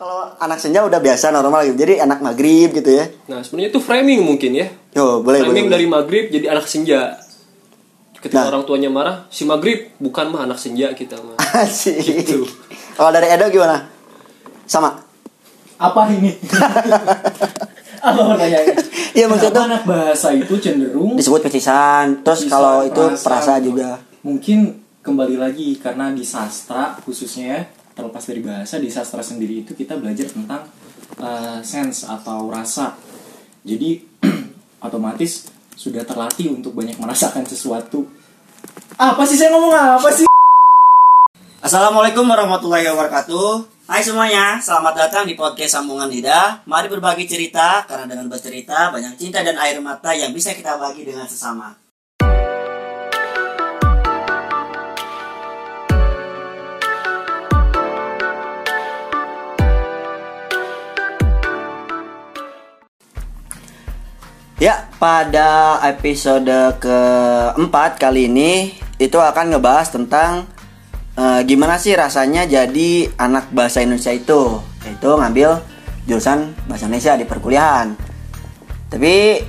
kalau anak senja udah biasa normal gitu. Jadi anak maghrib gitu ya. Nah, sebenarnya itu framing mungkin ya. Yo, boleh framing boleh. dari maghrib jadi anak senja. Ketika Nah. orang tuanya marah, si maghrib bukan mah anak senja kita mah. Asik. Gitu. Kalau dari Edo gimana? Sama. Apa ini? Apa pertanyaannya? Iya, maksudnya anak bahasa itu cenderung Disebut pecisan. Terus kalau itu perasa perasa gitu. juga. Mungkin kembali lagi karena di sastra khususnya ya, terlepas dari bahasa di sastra sendiri itu kita belajar tentang uh, sense atau rasa. Jadi otomatis sudah terlatih untuk banyak merasakan sesuatu. Apa sih saya ngomong apa sih? Assalamualaikum warahmatullahi wabarakatuh. Hai semuanya, selamat datang di podcast Sambungan Lidah. Mari berbagi cerita, karena dengan bercerita banyak cinta dan air mata yang bisa kita bagi dengan sesama. Ya, pada episode keempat kali ini itu akan ngebahas tentang eh, gimana sih rasanya jadi anak bahasa Indonesia itu, yaitu ngambil jurusan bahasa Indonesia di perkuliahan. Tapi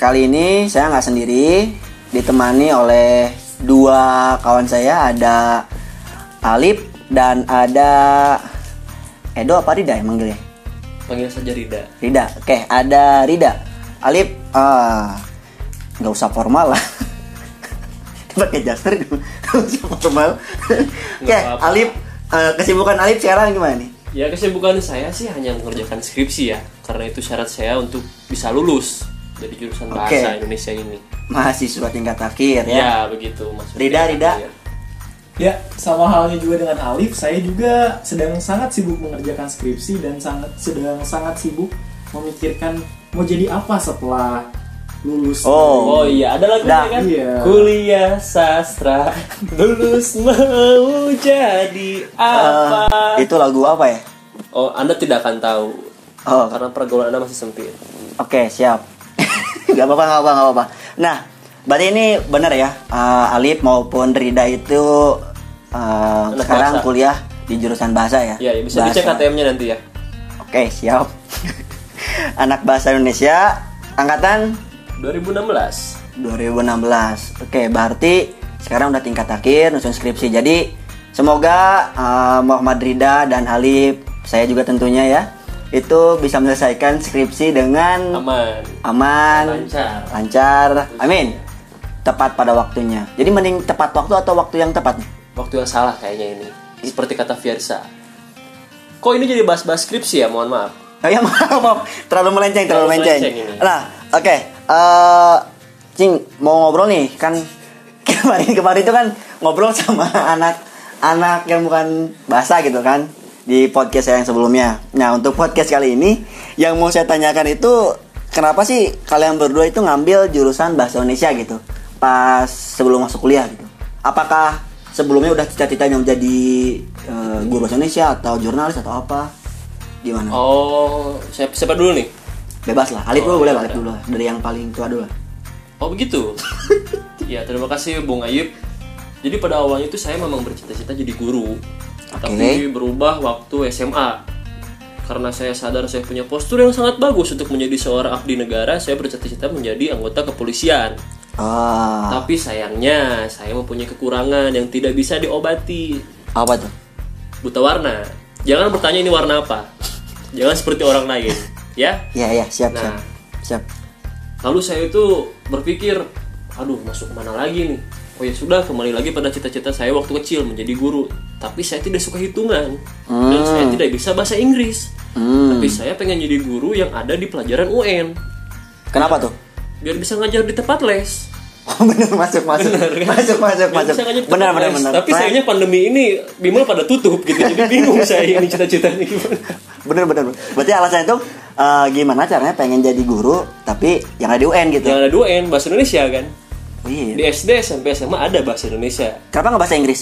kali ini saya nggak sendiri, ditemani oleh dua kawan saya, ada Alip dan ada Edo apa Rida yang manggilnya? Panggil saja Rida. Rida, oke ada Rida. Alip, ah nggak usah formal lah. Pakai jaster itu, nggak usah formal. Oke, apa-apa. Alip, eh, kesibukan Alip sekarang gimana nih? Ya kesibukan saya sih hanya mengerjakan skripsi ya, karena itu syarat saya untuk bisa lulus dari jurusan bahasa. Indonesia ini. Mahasiswa tingkat akhir ya. Ya, begitu Mas. Rida, Rida. Ya, sama halnya juga dengan Alif, saya juga sedang sangat sibuk mengerjakan skripsi dan sangat sedang sangat sibuk memikirkan mau jadi apa setelah lulus. Oh. Oh iya, ada lagunya Dah. kan? Iya. Kuliah sastra, lulus mau jadi apa? Eh, itu lagu apa ya? Oh, Anda tidak akan tahu. Oh, Karena pergaulan Anda masih sempit. Oke, siap. gak apa-apa, gak apa-apa, gak apa-apa. Nah, berarti ini benar ya, eh, Alip maupun Rida itu Anak sekarang bahasa. kuliah di jurusan bahasa ya? Ya, ya bisa dicek Bahasa. KTM-nya nanti ya. Oke, siap. Anak bahasa Indonesia angkatan 2016. 2016. Oke, berarti sekarang udah tingkat akhir nyusun skripsi. Jadi semoga eh, Muhammad Rida dan Alif, saya juga tentunya ya, itu bisa menyelesaikan skripsi dengan Aman. aman, Lancar. lancar. Amin. Tepat pada waktunya. Jadi mending tepat waktu atau waktu yang tepat? Waktu yang salah kayaknya ini. Seperti kata Fiersa. Kok ini jadi bahas-bahas skripsi ya? Mohon maaf. Oh ya maaf, maaf. terlalu melenceng, terlalu, Terlalu melenceng. melenceng ini. Nah, oke, Eh, Cing mau ngobrol nih kan kemarin kemarin itu kan ngobrol sama anak anak yang bukan bahasa gitu kan di podcast saya yang sebelumnya. Nah untuk podcast kali ini yang mau saya tanyakan itu kenapa sih kalian berdua itu ngambil jurusan bahasa Indonesia gitu pas sebelum masuk kuliah gitu? Apakah sebelumnya udah cita-citanya menjadi eh, guru bahasa Indonesia atau jurnalis atau apa? Gimana? Oh, siapa, siapa dulu nih? Bebas lah. Alif Oh, dulu boleh ya dulu lah. Dari yang paling tua dulu lah. Oh begitu. ya terima kasih Bung Ayub. Jadi pada awalnya itu saya memang bercita-cita jadi guru, tapi berubah waktu SMA. Karena saya sadar saya punya postur yang sangat bagus untuk menjadi seorang abdi negara, saya bercita-cita menjadi anggota kepolisian. Ah, Tapi sayangnya saya mempunyai kekurangan yang tidak bisa diobati. apa tuh? Buta warna. Jangan bertanya ini warna apa. Jangan seperti orang lain, ya. Iya, iya, siap, Nah. siap. Siap. Lalu saya itu berpikir, aduh masuk mana lagi nih? Oh ya sudah, kembali lagi pada cita-cita saya waktu kecil menjadi guru. Tapi saya tidak suka hitungan dan saya tidak bisa bahasa Inggris. Hmm. Tapi saya pengen jadi guru yang ada di pelajaran UN, Kenapa tuh? biar bisa ngajar di tempat les. Oh, bener masuk masuk. Bener, kan? Masuk masuk masuk. di Benar benar benar. Tapi sayangnya pandemi ini bimbel pada tutup gitu, jadi bingung saya ini cita-citanya gimana. bener bener. Berarti alasannya tuh eh, gimana caranya pengen jadi guru tapi yang ada di UN gitu. Yang ada dua UN bahasa Indonesia kan. Oh, iya. Di SD sampai SMA ada bahasa Indonesia. Kenapa nggak bahasa Inggris?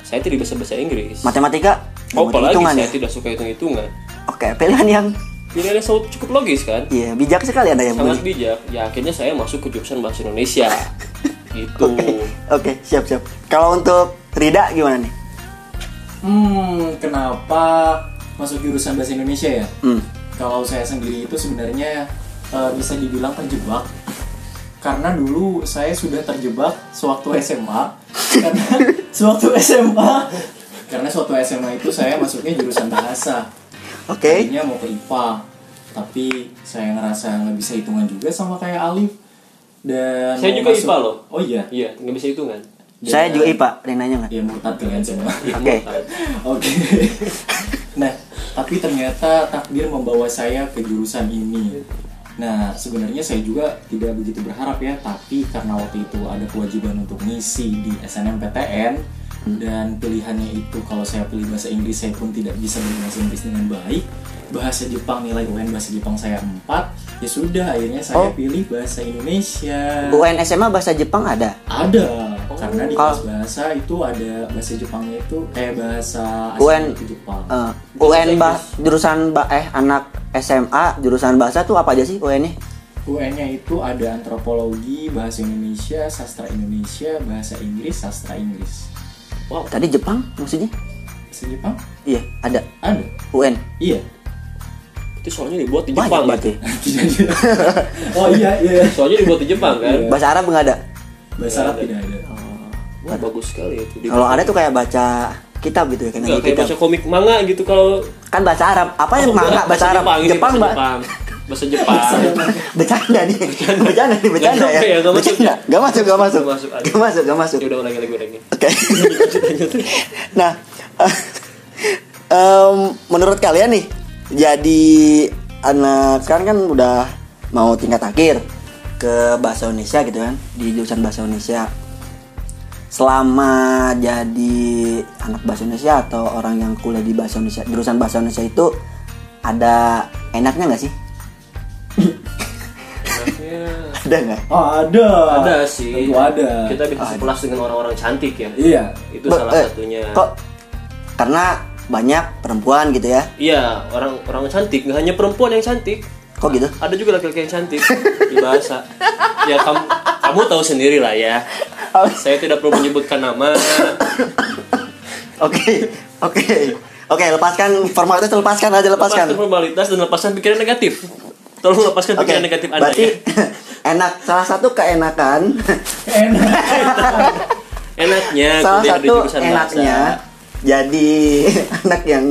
Saya tidak bisa bahasa Inggris. Matematika? Oh, apalagi saya ya? tidak suka hitung-hitungan. Oke, pilihan yang Pilihannya sangat cukup logis kan? iya bijak sekali Anda yang Sangat bijak. Ya akhirnya saya masuk ke jurusan bahasa Indonesia. gitu. Oke, siap siap. Kalau untuk Rida gimana nih? Hmm, kenapa masuk jurusan bahasa Indonesia ya. Hmm. Kalau saya sendiri itu sebenarnya eh, bisa dibilang terjebak karena dulu saya sudah terjebak sewaktu SMA karena sewaktu SMA karena sewaktu SMA itu saya masuknya jurusan bahasa Oke. tadinya mau ke IPA tapi saya ngerasa nggak bisa hitungan juga sama kayak Alif dan Saya juga IPA loh. oh iya Iya, nggak bisa hitungan. Saya juga IPA, ada yang nanya nggak? ya murtad kalian semua Oke. Oke. nah, tapi ternyata takdir membawa saya ke jurusan ini. Nah, sebenarnya saya juga tidak begitu berharap ya, tapi karena waktu itu ada kewajiban untuk ngisi di SNMPTN dan pilihannya itu kalau saya pilih bahasa Inggris saya pun tidak bisa berbahasa Inggris dengan baik. Bahasa Jepang nilai UN bahasa Jepang saya 4. Ya sudah, akhirnya saya Oh. pilih bahasa Indonesia. UN SMA bahasa Jepang ada. Ada, karena di kelas bahasa itu ada bahasa Jepangnya itu eh bahasa UN. itu Jepang. Eh, UN bah jurusan bah eh anak SMA jurusan bahasa tuh apa aja sih UN-nya? UN-nya itu ada antropologi, bahasa Indonesia, sastra Indonesia, bahasa Inggris, sastra Inggris. Wow, Tadi Jepang maksudnya? Bahasa Jepang? Iya, ada. Ada. UN. Iya. itu soalnya dibuat di Jepang. berarti. Tidak, tidak. oh iya, iya. Soalnya dibuat di Jepang kan. Iya. Bahasa Arab nggak ada. Bahasa Arab tidak ada. Wah, bagus sekali itu. Kalau ada tuh kayak baca kitab gitu ya, Enggak, nanya kayak kitab. baca komik manga gitu kalau Kan bahasa Arab. Apa yang Oh, manga enggak, bahasa Arab? Jepang, Mbak. Jepang. Bahasa Jepang. Bercanda nih. Bercanda nih, bercanda ya. ya, masuk. Bercanda. Masuk, nggak masuk. Nggak masuk. Nggak masuk, nggak masuk. Udah ulangi lagi ulangi. Oke. nah, em, menurut kalian nih, jadi anak sekarang kan udah mau tingkat akhir ke bahasa Indonesia gitu kan di jurusan bahasa Indonesia. Selama jadi anak bahasa Indonesia atau orang yang kuliah di bahasa Indonesia jurusan bahasa Indonesia itu ada enaknya nggak sih? Ada nggak? Oh, ada. ada sih. Tentu ada. Kita bisa sekelas dengan orang-orang cantik ya. Iya. Itu Be- salah eh, satunya. Kok? Karena banyak perempuan gitu ya? Iya, orang orang cantik, nggak hanya perempuan yang cantik. Kok gitu? Ada juga laki-laki yang cantik di bahasa. Ya kamu kamu tahu sendiri lah ya. Saya tidak perlu menyebutkan nama. Oke, oke, oke. Lepaskan formalitas, lepaskan aja, lepaskan. Lepaskan formalitas dan lepaskan pikiran negatif. Tolong lepaskan pikiran negatif Anda berarti ya. enak. Salah satu keenakan, Enak. Enaknya salah satu enaknya bahasa. jadi anak yang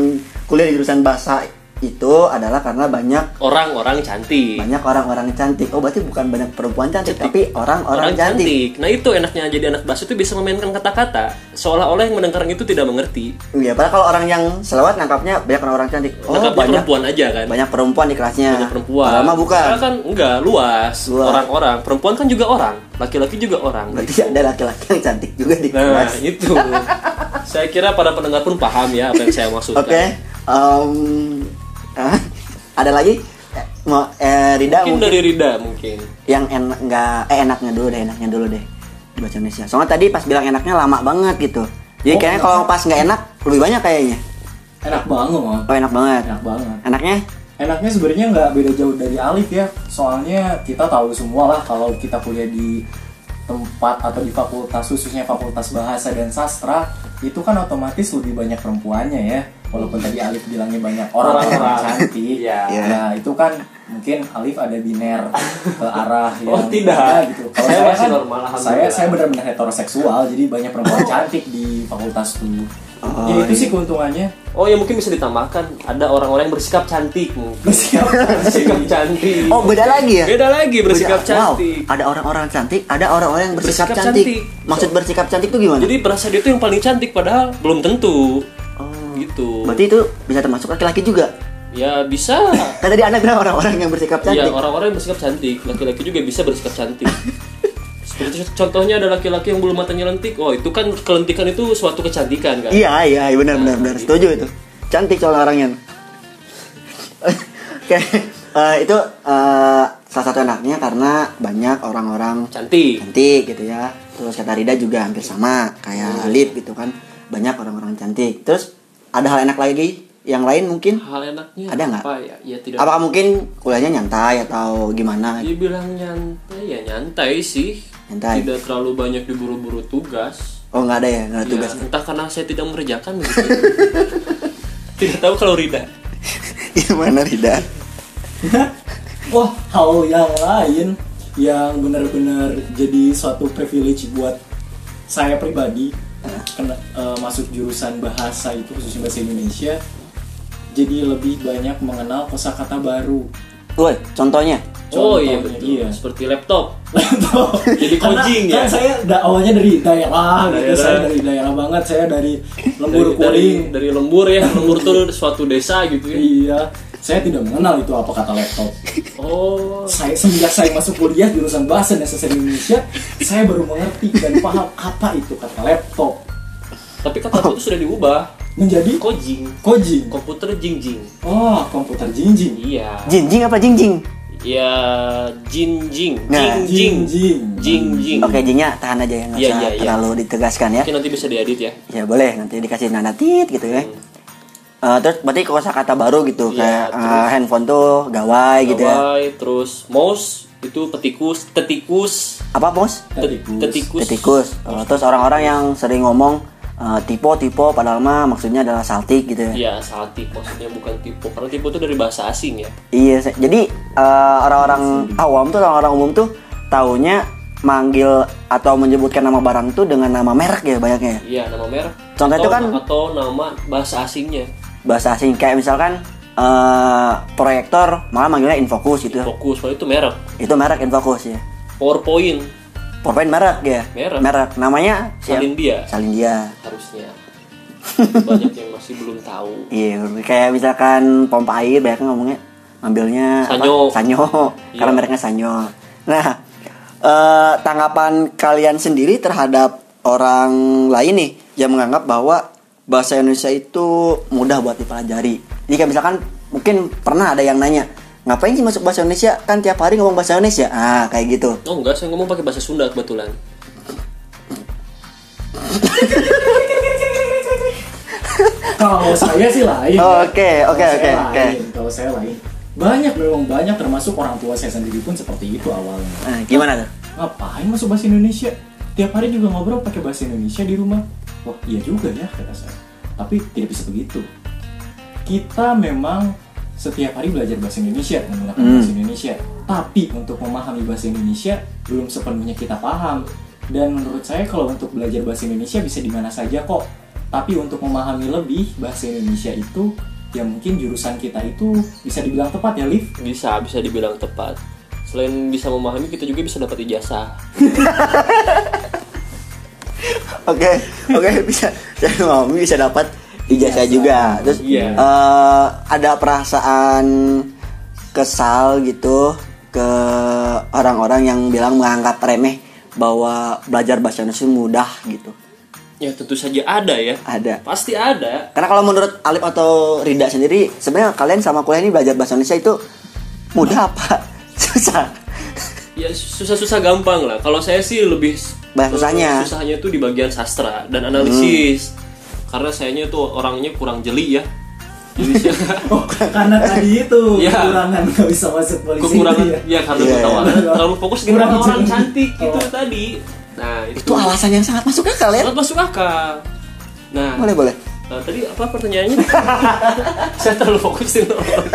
kuliah di jurusan bahasa itu adalah karena banyak orang-orang cantik. banyak orang-orang cantik. Oh, berarti bukan banyak perempuan cantik, tapi orang-orang Orang cantik. cantik. Nah itu enaknya jadi anak bahasa itu bisa memainkan kata-kata seolah-olah yang mendengar itu tidak mengerti. Iya, padahal kalau orang yang selewat nangkapnya banyak orang cantik. Oh, Nangkapnya banyak perempuan aja kan. banyak perempuan di kelasnya. Banyak perempuan. Mah bukan. Padahal kan enggak luas. Orang-orang. Perempuan kan juga orang. Laki-laki juga orang. Berarti ada laki-laki yang cantik juga di Nah kelas. itu. saya kira para pendengar pun paham ya apa yang saya maksudkan. Oke. em, ah, ada lagi? Eh, Mau eh, Rida Mungkin mungkin dari Rida mungkin. yang enak nggak eh enaknya dulu deh, enaknya dulu deh bahasa Indonesia. Soalnya tadi pas bilang enaknya lama banget gitu. Jadi Oh, kayaknya kalau pas nggak enak lebih banyak kayaknya. Enak banget, Mon. Oh enak banget. Enak banget. Enaknya? Enaknya sebenarnya nggak beda jauh dari Alif ya. Soalnya kita tahu semua lah kalau kita kuliah di tempat atau di fakultas khususnya fakultas bahasa dan sastra itu kan otomatis lebih banyak perempuannya ya. Walaupun tadi Alif bilangnya banyak orang-orang Orang-orang. cantik. Iya. Nah, itu kan mungkin Alif ada biner ke arah yang Oh, tidak. beda gitu. Kalau Saya saya, kan normal, saya saya benar-benar heteroseksual jadi banyak perempuan cantik di fakultas tuh. Oh, ya itu iya. sih keuntungannya. Oh ya mungkin bisa ditambahkan ada orang-orang yang bersikap cantik mungkin. Bersikap bersikap cantik. Oh beda lagi ya? Beda lagi bersikap Beda- wow, cantik. ada orang-orang cantik, ada orang-orang yang bersikap, Bersikap cantik. cantik. Maksud bersikap cantik tuh gimana? Jadi berasa dia tuh yang paling cantik padahal belum tentu. oh, Gitu. berarti itu bisa termasuk laki-laki juga. Ya bisa. Kan tadi anak bilang orang-orang yang bersikap Iya, cantik. orang-orang yang bersikap cantik, laki-laki juga bisa bersikap cantik. Contohnya ada laki-laki yang bulu matanya lentik. Oh, itu kan kelentikan itu suatu kecantikan kan? Iya, iya, iya, benar benar Nah, benar. gitu. Setuju itu. Cantik soal orangnya. Oke, eh, itu eh, salah satu enaknya karena banyak orang-orang Cantik. cantik gitu ya. Terus kata Rida juga hampir sama kayak Lip gitu kan. Banyak orang-orang cantik. Terus ada hal enak lagi yang lain mungkin? Hal enaknya Ada nggak? apa ya? Ya tidak. Apakah mungkin kuliahnya nyantai atau gimana? Dibilang nyantai ya nyantai sih. Nyantai. Tidak terlalu banyak diburu-buru tugas. Oh nggak ada ya, nggak ada Ya, tugas. entah karena saya tidak mengerjakan gitu. Tidak tahu kalau Rida. Gimana Rida? Wah, hal yang lain yang benar-benar jadi suatu privilege buat saya pribadi kena eh, masuk jurusan bahasa itu khususnya bahasa Indonesia jadi lebih banyak mengenal kosakata baru. Woi, contohnya? Oh iya betul. iya. Seperti laptop. Jadi coding ya? Kan saya da- awalnya dari daerah, gitu. Daerah. Saya dari daerah banget. Saya dari lembur dari, dari, dari lembur ya. Lembur tuh suatu desa gitu ya. Iya. Saya tidak mengenal itu apa kata laptop. Oh. Saya semenjak saya masuk kuliah jurusan bahasa dan sastra Indonesia, saya baru mengerti dan paham apa itu kata laptop Tapi kata itu sudah diubah. menjadi Kojing. coding. Komputer jingjing. Oh, komputer jinjing. Iya. Jinjing apa jingjing? Ya jinjing. Nah, Jingjing. Jinjing. Jingjing. Oke, jingnya tahan aja ya, nggak Iya, usah iya, iya. terlalu ditegaskan ya. Mungkin nanti bisa diedit ya. Ya boleh, nanti dikasih nada tit gitu ya. Eh, terus berarti kata baru gitu Iya, kayak terus- handphone tuh gawai gitu ya. Gawai, terus mouse itu petikus, tetikus, Apa bos? Tetikus. tetikus. Tetikus. Oh, terus orang-orang yang sering ngomong eh, tipe tipe padahal mah maksudnya adalah saltik gitu ya. Iya, saltik maksudnya bukan tipe. Karena tipe itu dari bahasa asing ya. Iya, jadi eh, orang-orang awam tuh orang-orang umum tuh taunya manggil atau menyebutkan nama barang tuh dengan nama merek ya banyaknya. Iya, nama merek. Contoh itu kan- atau nama bahasa asingnya. Bahasa asing kayak misalkan eh, proyektor malah manggilnya Infocus gitu. Kalau itu merek. Itu merek Infocus ya. PowerPoint, PowerPoint merek ya. Merek. Namanya siapa? Salindia Salindia. harusnya. Banyak yang masih belum tahu. Iya, kayak misalkan pompa air banyak ngomongnya ngambilnya apa? Sanyo. Sanyo. Iya. Karena mereknya Sanyo. Nah, eh, tanggapan kalian sendiri terhadap orang lain nih yang menganggap bahwa bahasa Indonesia itu mudah buat dipelajari. Jadi kayak misalkan mungkin pernah ada yang nanya, ngapain sih masuk bahasa Indonesia? Kan tiap hari ngomong bahasa Indonesia. Ah, kayak gitu. Oh enggak, saya ngomong pakai bahasa Sunda kebetulan. Kalau saya sih lain. Oh, ya. oke, oke, oke. Kalau saya lain. Banyak memang banyak termasuk orang tua saya sendiri pun seperti itu awalnya. Nah, gimana tuh? Ngapain masuk bahasa Indonesia? Tiap hari juga ngobrol pakai bahasa Indonesia di rumah. Wah, iya juga ya kata saya. Tapi tidak bisa begitu. Kita memang setiap hari belajar bahasa Indonesia menggunakan Hmm. bahasa Indonesia. Tapi untuk memahami bahasa Indonesia belum sepenuhnya kita paham. Dan menurut saya kalau untuk belajar bahasa Indonesia bisa di mana saja kok. Tapi untuk memahami lebih bahasa Indonesia itu ya mungkin jurusan kita itu bisa dibilang tepat ya, Liv. Bisa, bisa dibilang tepat. Selain bisa memahami, kita juga bisa dapat ijazah. Oke, oke bisa saya mau bisa dapat ijazah juga. Terus Iya. eh, ada perasaan kesal gitu ke orang-orang yang bilang menganggap remeh bahwa belajar bahasa Indonesia mudah gitu. Ya tentu saja ada ya. Ada. Pasti ada. Karena kalau menurut Alif atau Rida sendiri, sebenarnya kalian sama kuliah ini belajar bahasa Indonesia itu mudah apa? Susah. Ya susah-susah gampang lah. Kalau saya sih lebih Bahasa susahnya. Susahnya itu di bagian sastra dan analisis. Karena sayanya tuh orangnya kurang jeli ya. Jadi Oh, karena tadi itu Iya. kekurangan nggak bisa masuk polisi kekurangan itu ya karena Iya, ketawa iya. terlalu fokus dengan orang jeli. cantik gitu Oh. tadi. Nah, itu, Itu alasan yang sangat masuk akal ya. sangat masuk akal. Nah, Boleh, boleh. nah, tadi apa pertanyaannya? saya terlalu fokus dengan orang.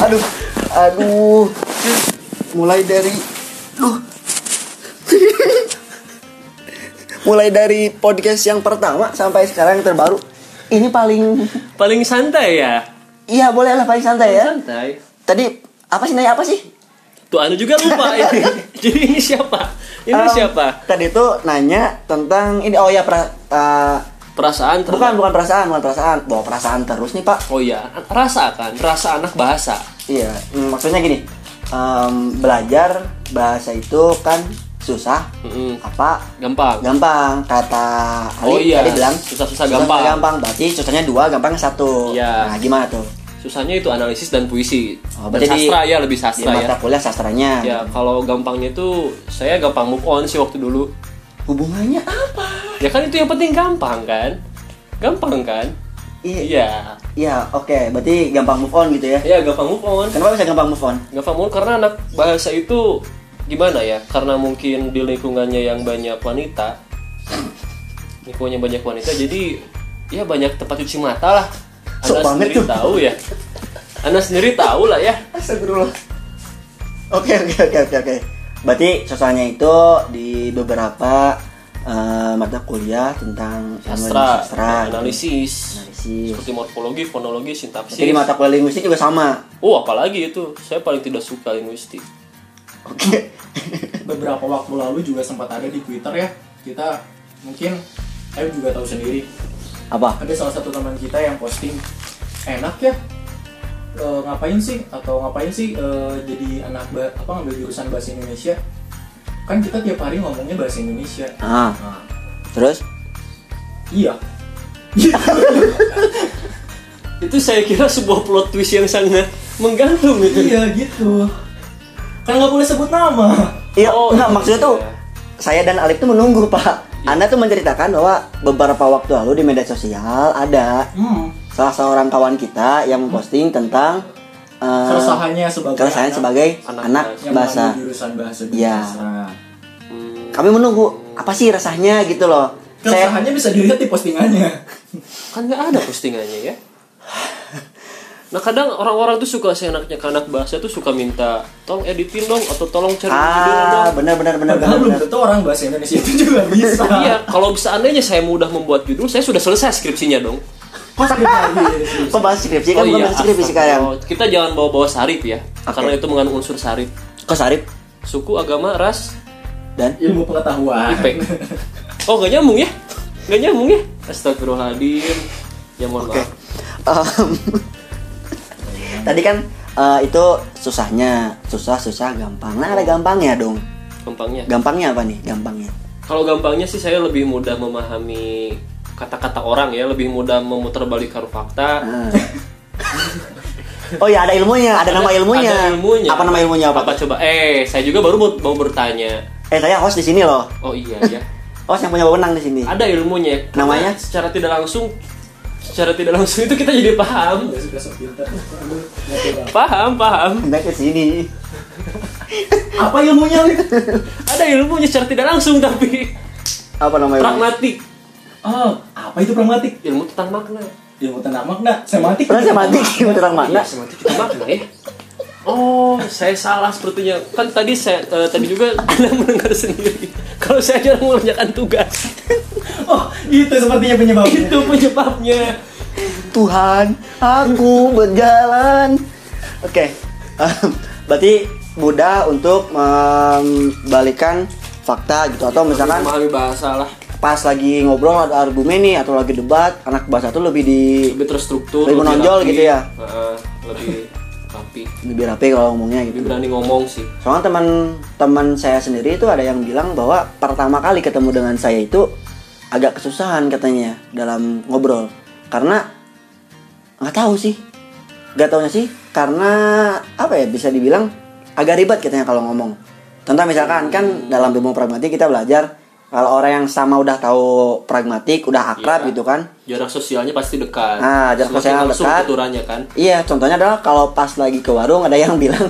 Aduh, aduh. Mulai dari duh. Mulai dari podcast yang pertama sampai sekarang yang terbaru. Ini paling Paling santai ya. Iya, boleh lah paling santai ya. Santai. Tadi apa sih nanya apa sih? Tuh anu juga lupa ini. Jadi ini siapa? Ini Em, siapa? Tadi tuh nanya tentang ini oh ya pra, eh, Perasaan bukan bukan perasaan, bukan perasaan. Bawa perasaan terus nih, Pak. Oh iya, rasa kan, rasa anak bahasa. Iya, mm, maksudnya gini. em, belajar bahasa itu kan susah Mm-mm. apa Gampang. gampang kata Ali Oh iya, tadi bilang susah-susah susah gampang. gampang berarti susahnya dua gampangnya satu Iya. nah gimana tuh Susahnya itu analisis dan puisi. Oh, dan di- sastra ya lebih di sastra ya. mata kuliah sastranya Ya kalau gampangnya itu saya gampang move on sih waktu dulu. hubungannya apa Ya kan itu yang penting gampang kan? Gampang kan? iya Iya. iya oke berarti gampang move on gitu ya Ya gampang move on. kenapa bisa gampang move on Gampang move on karena anak bahasa itu gimana ya? Karena mungkin di lingkungannya yang banyak wanita. Nikonya banyak wanita jadi ya banyak tempat cuci mata lah. Anda sendiri tuh. tahu ya. Anda sendiri tahu lah ya. Astagfirullah. Oke oke oke oke oke. Berarti susahnya itu di beberapa eh, mata kuliah tentang Sastra, sastra, analisis, analisis. seperti morfologi, fonologi, sintaksis. Jadi mata kuliah linguistik juga sama. Oh, apalagi itu. Saya paling tidak suka linguistik. Oke. beberapa waktu lalu juga sempat ada di Twitter ya. Kita mungkin saya juga tahu sendiri. Apa? ada salah satu teman kita yang posting enak ya e, ngapain sih? Atau ngapain sih e, jadi anak ba- apa ngambil jurusan bahasa Indonesia? Kan kita tiap hari ngomongnya bahasa Indonesia. Ah, nah, terus? iya. Itu saya kira sebuah plot twist yang sangat menggantung gitu. iya gitu kan nggak boleh sebut nama Iya, Oh, enggak iya. maksudnya tuh saya dan Alif tuh menunggu, Pak. Anda tuh menceritakan bahwa beberapa waktu lalu di media sosial ada hmm, salah seorang kawan kita yang memposting tentang eh, keresahannya sebagai keresahan anak sebagai anak anak yang bahasa. jurusan bahasa Iya. Hmm, Kami menunggu apa sih rasanya gitu loh. Saya keresahannya bisa dilihat di postingannya kan nggak ada postingannya ya. Nah kadang orang-orang tuh suka seenaknya ke anak bahasa tuh suka minta tolong editin dong atau tolong cari judul ah dong. benar benar benar Padahal benar. belum benar. tentu orang bahasa Indonesia itu juga bisa. Iya, kalau bisa andainya saya mudah membuat judul, saya sudah selesai skripsinya dong. Kok? Kok bahas skripsi kan bukan skripsi sekarang. Kita jangan bawa-bawa sarip ya, Oke. karena itu mengandung unsur sarip. Kok Sarip Suku, agama, ras, dan Ilmu pengetahuan. IP. Oh nggak nyambung ya? Nggak nyambung ya? Astagfirullahaladzim. Ya mohon Oke. maaf. Em, Tadi kan eh, itu susahnya, susah susah gampang. Nah ada gampangnya dong. Gampangnya. Gampangnya apa nih? Gampangnya. Kalau gampangnya sih saya lebih mudah memahami kata-kata orang ya, lebih mudah memutarbalikkan fakta. Ah. Oh ya ada ilmunya, ada, nama ilmunya. Ada ilmunya. Apa nama ilmunya apa? Apa coba? Eh, saya juga baru mau, bertanya. Eh saya host di sini loh. Oh iya ya. Host yang punya wewenang di sini. Ada ilmunya. Namanya? Secara tidak langsung secara tidak langsung itu kita jadi paham. Coba. Paham, paham. Back ke sini. Apa ilmunya? Ada ilmunya secara tidak langsung tapi Apa nama ilmunya? pragmatik. Oh, apa itu pragmatik? Ilmu tentang makna. Ilmu tentang makna, semantik. Pernah saya mati tentang Iya, mana? semantik juga makna ya. Oh, saya salah sepertinya. Kan tadi saya eh, tadi juga Anda mendengar sendiri. Kalau saya jarang mengerjakan tugas. Oh, itu sepertinya penyebabnya. itu penyebabnya. Tuhan, aku berjalan. Oke, em, berarti mudah untuk membalikan fakta gitu atau misalkan memahami bahasa lah. pas lagi ngobrol ada argumen nih atau lagi debat anak bahasa tuh lebih di Lebih terstruktur, Lebih menonjol rapi. gitu ya? Heeh, lebih rapi. lebih rapi kalau ngomongnya Lebih gitu. berani ngomong sih. Soalnya teman-teman saya sendiri itu ada yang bilang bahwa pertama kali ketemu dengan saya itu agak kesusahan katanya dalam ngobrol karena nggak tahu sih nggak taunya sih karena apa ya bisa dibilang agak ribet katanya kalau ngomong contoh misalkan kan dalam ilmu pragmatik kita belajar kalau orang yang sama udah tahu pragmatik udah akrab Iya. gitu kan Jarak sosialnya pasti dekat. Ah, jarak Semakin sosial dekat. tuturannya kan. Iya, contohnya adalah kalau pas lagi ke warung ada yang bilang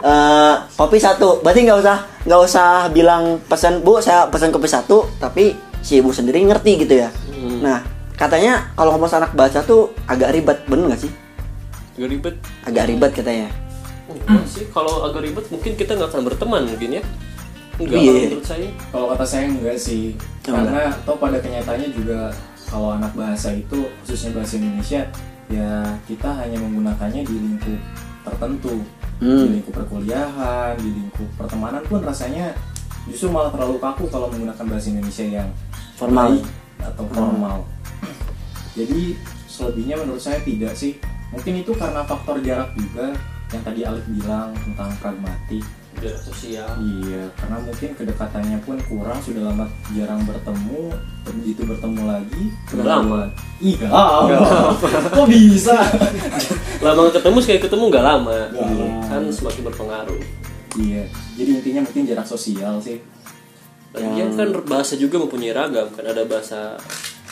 eh, kopi satu, berarti nggak usah nggak usah bilang pesan bu saya pesan kopi satu, tapi si ibu sendiri ngerti gitu ya. Hmm. Nah, katanya kalau ngomong anak baca tuh agak ribet, bener nggak sih? Agak ribet. Agak ribet katanya. Oh, sih, kalau agak ribet mungkin kita nggak akan berteman mungkin ya. Enggak Iya. menurut saya. Kalau kata saya enggak sih. Enggak. Karena toh pada kenyataannya juga kalau anak bahasa itu khususnya bahasa Indonesia ya kita hanya menggunakannya di lingkup tertentu. Di Hmm. lingkup perkuliahan, di lingkup pertemanan pun rasanya justru malah terlalu kaku kalau menggunakan bahasa Indonesia yang Formal. baik atau formal. Jadi selebihnya menurut saya tidak sih. Mungkin itu karena faktor jarak juga yang tadi Alif bilang tentang pragmatik. Jarak sosial. Iya, karena mungkin kedekatannya pun kurang, sudah lama jarang bertemu, begitu bertemu lagi, lama. Iya, kok bisa? Lama ketemu sekali ketemu nggak lama. Nggak lama. Kan semakin berpengaruh. iya, jadi intinya mungkin jarak sosial sih. Lagian kan bahasa juga mempunyai ragam kan ada bahasa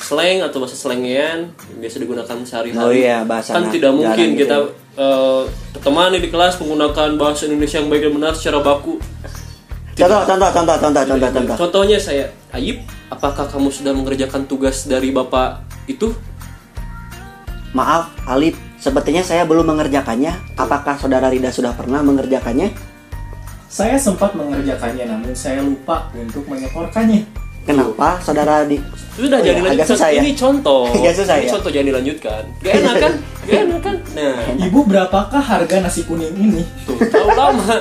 slang atau bahasa slangian yang biasa digunakan sehari-hari. Oh iya, bahasa kan tidak mungkin gitu. kita eh, berteman nih di kelas menggunakan bahasa Indonesia yang baik dan benar secara baku. Contoh, contoh, contoh, contoh, contoh, contoh. Contohnya saya Ayib apakah kamu sudah mengerjakan tugas dari bapak itu Maaf, Alip, sepertinya saya belum mengerjakannya. Apakah saudara Rida sudah pernah mengerjakannya? Saya sempat mengerjakannya namun saya lupa untuk menyetorkannya. Kenapa? Saudara di sudah Oh jadi iya, agak lanjutkan susah ya? ini contoh. Agak susah ini ya? contoh jangan dilanjutkan gak enak kan? Gak enak kan? Nah. Ibu berapakah harga nasi kuning ini? tuh terlalu lama.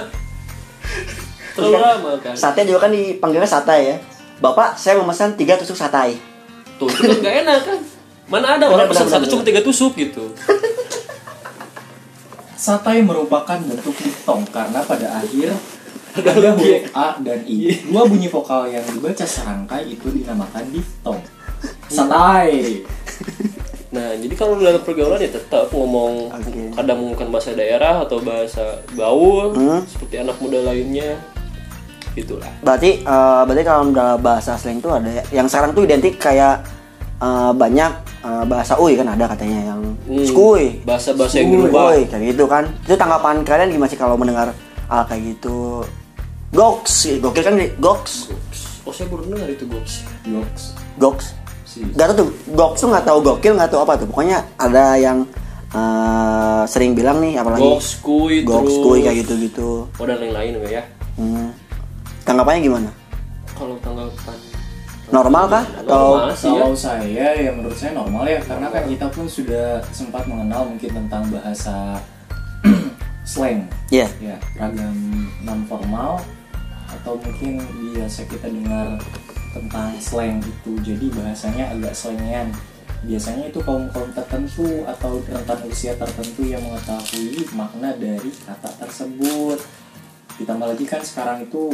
Terlalu lama kan? sate juga kan dipanggilnya sate ya? Bapak, saya memesan tiga tusuk sate. tuh itu kan gak enak kan? Mana ada orang pesan satu cuma tiga tusuk gitu. Satai merupakan bentuk diftong karena pada akhir ada huruf A dan I. Dua bunyi vokal yang dibaca serangkai itu dinamakan diftong. Satai. Nah, jadi kalau dalam pergaulan ya tetap ngomong Oke. kadang menggunakan bahasa daerah atau bahasa gaul Hmm. seperti anak muda lainnya. Gitulah. Berarti eh, berarti kalau dalam bahasa slang itu ada yang sekarang tuh identik kayak eh, banyak eh, bahasa uy kan ada katanya yang Hmm, skuy, Bahasa-bahasa yang. Uy, kayak gitu kan. Itu tanggapan kalian gimana sih kalau mendengar hal kayak gitu? Goks, gokil kan goks, Oh, saya baru dengar itu, Goks. Yoks. goks. Si. Gak tau tuh, goks tuh nggak tahu gokil nggak tahu apa tuh. Pokoknya ada yang eh, sering bilang nih apalagi Goks, kuy, goks, terus kuy kayak gitu-gitu. Oh, dan lain-lain ya. Hmm. Tanggapannya gimana? Kalau tanggapan Normal kah? Atau normal sih ya. Kalau saya ya menurut saya normal ya karena kan kita pun sudah sempat mengenal mungkin tentang bahasa slang Iya. ya ragam non formal atau mungkin biasa kita dengar tentang slang itu jadi bahasanya agak slangian biasanya itu kaum kaum tertentu atau rentan usia tertentu yang mengetahui makna dari kata tersebut ditambah lagi kan sekarang itu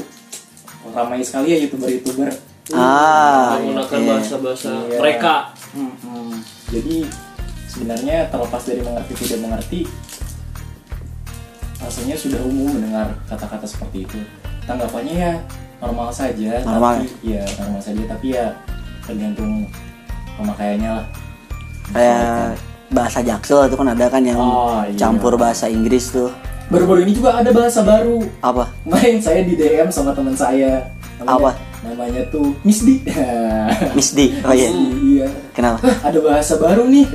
ramai sekali ya youtuber youtuber Ah, menggunakan iya. bahasa-bahasa Iya. mereka. Hmm, jadi sebenarnya terlepas dari mengerti tidak mengerti, rasanya sudah umum mendengar kata-kata seperti itu. Tanggapannya ya normal saja, Normal. tapi ya normal saja, tapi ya tergantung pemakaiannya lah. kayak bahasa jaksel itu kan ada kan yang Oh, iya. campur bahasa Inggris tuh Baru-baru ini juga ada bahasa baru. apa Kemarin saya di DM sama teman saya. Apa? Namanya tuh Miss D. Miss D oh iya Iya. kenapa Hah, ada bahasa baru nih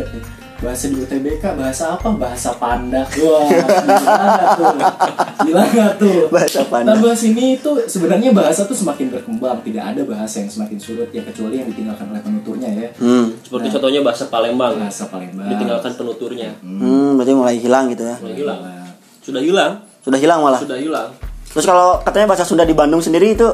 bahasa di UTBK bahasa apa bahasa panda wah gila tuh gila nggak tuh Bahasa panda. tambah sini itu sebenarnya bahasa tuh semakin berkembang tidak ada bahasa yang semakin surut ya kecuali yang ditinggalkan oleh penuturnya ya hmm. Seperti contohnya bahasa Palembang. bahasa Palembang Ditinggalkan penuturnya. hmm berarti mulai hilang gitu ya Sudah hilang. Sudah hilang. sudah hilang malah Sudah hilang. terus kalau katanya bahasa Sunda di Bandung sendiri itu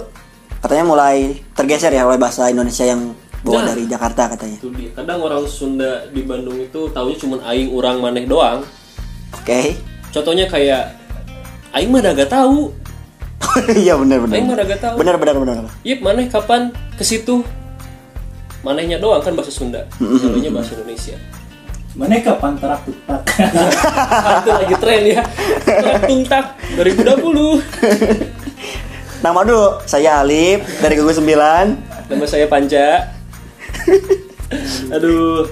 katanya mulai tergeser ya oleh bahasa Indonesia yang bawa Nah. dari Jakarta katanya Itu dia. Kadang orang Sunda di Bandung itu taunya cuma aing urang maneh doang. oke Contohnya kayak aing mah gak tahu. iya benar benar Aing mah gak tahu. benar benar benar Yip, maneh kapan ke situ? Manehnya doang kan bahasa Sunda. Sundanya bahasa Indonesia. mana kapan terak tutak Ah, itu lagi tren ya. Tungtak 2020. nama dulu saya Alif dari Gugus 9 Nama saya Panca. Aduh.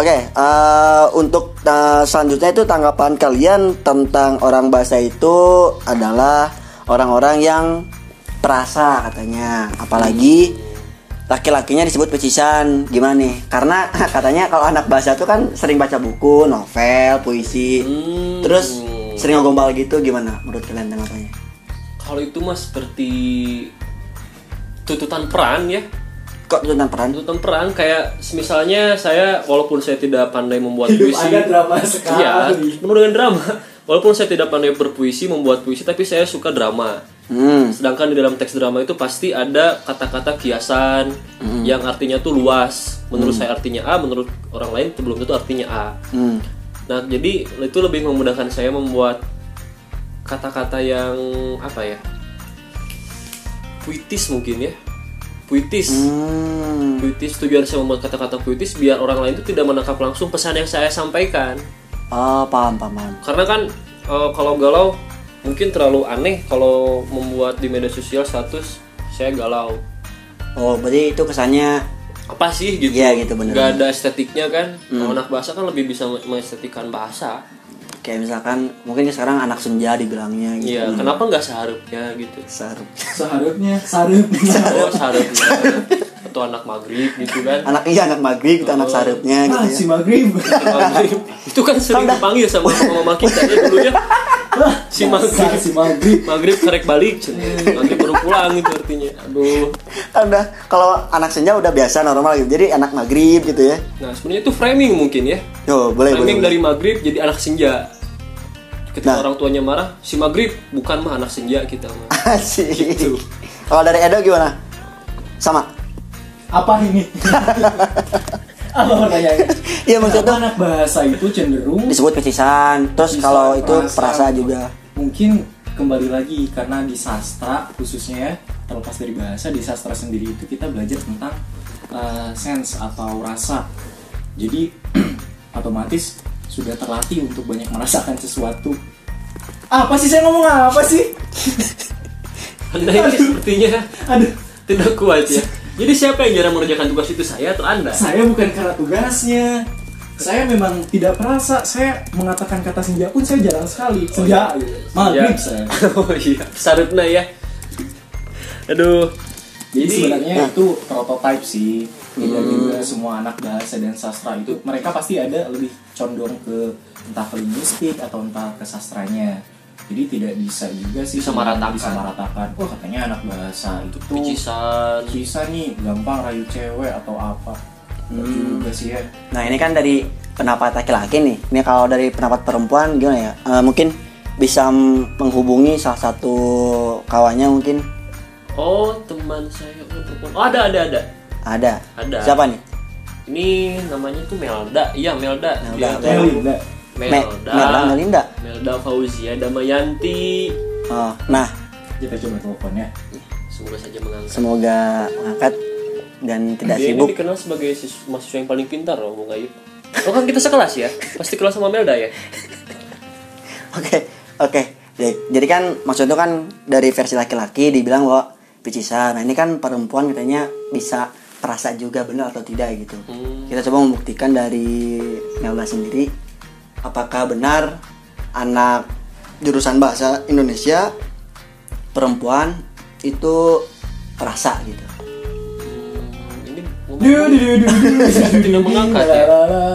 Oke, eh, untuk eh, selanjutnya itu tanggapan kalian tentang orang bahasa itu adalah orang-orang yang perasa katanya, apalagi laki-lakinya disebut pecisan. Gimana nih? Karena katanya kalau anak bahasa itu kan sering baca buku, novel, puisi, Hmm. terus sering ngogombal gitu. Gimana menurut kalian tanggapannya? Kalau itu mah seperti tuntutan peran ya. Kok tentang peran? Tuntutan peran kayak misalnya saya walaupun saya tidak pandai membuat hidup puisi. ada drama sekali Iya, penuh dengan drama. Walaupun saya tidak pandai berpuisi, membuat puisi, tapi saya suka drama. Hmm, Sedangkan di dalam teks drama itu pasti ada kata-kata kiasan yang artinya tuh luas. Menurut saya artinya A, menurut orang lain itu belum tentu artinya A. hmm, Nah, jadi itu lebih memudahkan saya membuat kata-kata yang apa ya? Puitis mungkin ya. Puitis. hmm. Puitis tujuan saya membuat kata-kata puitis biar orang lain itu tidak menangkap langsung pesan yang saya sampaikan. Oh, paham, paham. Karena kan eh, kalau galau mungkin terlalu aneh kalau membuat di media sosial status saya galau. Oh, berarti itu kesannya Apa sih gitu? Iya, gitu, bener. Gak ada estetiknya kan. Kalau anak bahasa kan lebih bisa mengestetikan bahasa. Kayak misalkan mungkin sekarang anak senja dibilangnya gitu Iya, kenapa nggak seharupnya gitu? Sarup. Seharusnya sarep. Oh, seharupnya atau anak maghrib gitu kan? anak iya anak maghrib itu anak sarupnya gitu Ah, ya si maghrib. Maghrib. Itu kan sering dipanggil sama mama kita ya dulu ya. Si maghrib, si maghrib. maghrib karek balik, maghrib baru pulang itu artinya. Aduh. Kan udah kalau anak senja udah biasa normal gitu jadi anak maghrib gitu ya Nah sebenarnya itu framing mungkin ya. yo boleh boleh, Framing boleh. dari maghrib jadi anak senja. Ketika Nah. orang tuanya marah, si maghrib bukan mah anak senja kita mah. Asik. Gitu. kalau dari Edo gimana sama Apa ini? Apa pertanyaannya? Iya maksudnya? anak bahasa itu cenderung disebut pecisan terus kalau itu perasa. perasa juga. Mungkin kembali lagi karena di sastra khususnya ya terlepas dari bahasa di sastra sendiri itu kita belajar tentang uh, sense atau rasa. Jadi otomatis sudah terlatih untuk banyak merasakan sesuatu. Apa sih saya ngomong apa sih? Anda ini sepertinya aduh. tidak kuat ya. Jadi siapa yang jarang mengerjakan tugas itu saya atau Anda? saya bukan karena tugasnya saya memang tidak perasa saya mengatakan kata senja pun saya jarang sekali senja gitu. maghrib Ya. saya Oh iya, sarutna ya. Aduh. Jadi Jadi- sebenarnya itu prototype sih. Tidak juga semua anak bahasa dan sastra itu mereka pasti ada lebih condong ke entah ke linguistik atau entah ke sastranya. Jadi tidak bisa juga sih Bisa meratakan. Bisa meratakan. Oh katanya anak bahasa itu tuh Picisan. bisa nih gampang rayu cewek atau apa. Nggak juga sih ya. nah ini kan dari pendapat laki-laki nih ini kalau dari pendapat perempuan gimana ya Eh, mungkin bisa menghubungi salah satu kawannya mungkin Oh, teman saya oh, perempuan. Oh, ada ada ada. ada Ada. siapa nih Ini namanya tuh Melda. Iya, Melda. Melda. Dia tuh- Melinda. Me- Melda. Melda Melinda Melda Fauzia Damayanti. oh, nah Kita coba teleponnya. Semoga saja mengangkat. semoga mengangkat dan tidak Dia sibuk ini dikenal sebagai sis- mahasiswa yang paling pintar loh, Bung Ayub. Oh kan kita sekelas ya? Pasti kelas sama Melda ya? Oke, oke. Jadi, jadi kan maksudnya kan dari versi laki-laki dibilang bahwa picisan. Nah ini kan perempuan katanya bisa perasa juga benar atau tidak gitu. Hmm. Kita coba membuktikan dari Melda sendiri apakah benar anak jurusan bahasa Indonesia perempuan itu perasa gitu. Hmm, ini tidak mengangkat ya?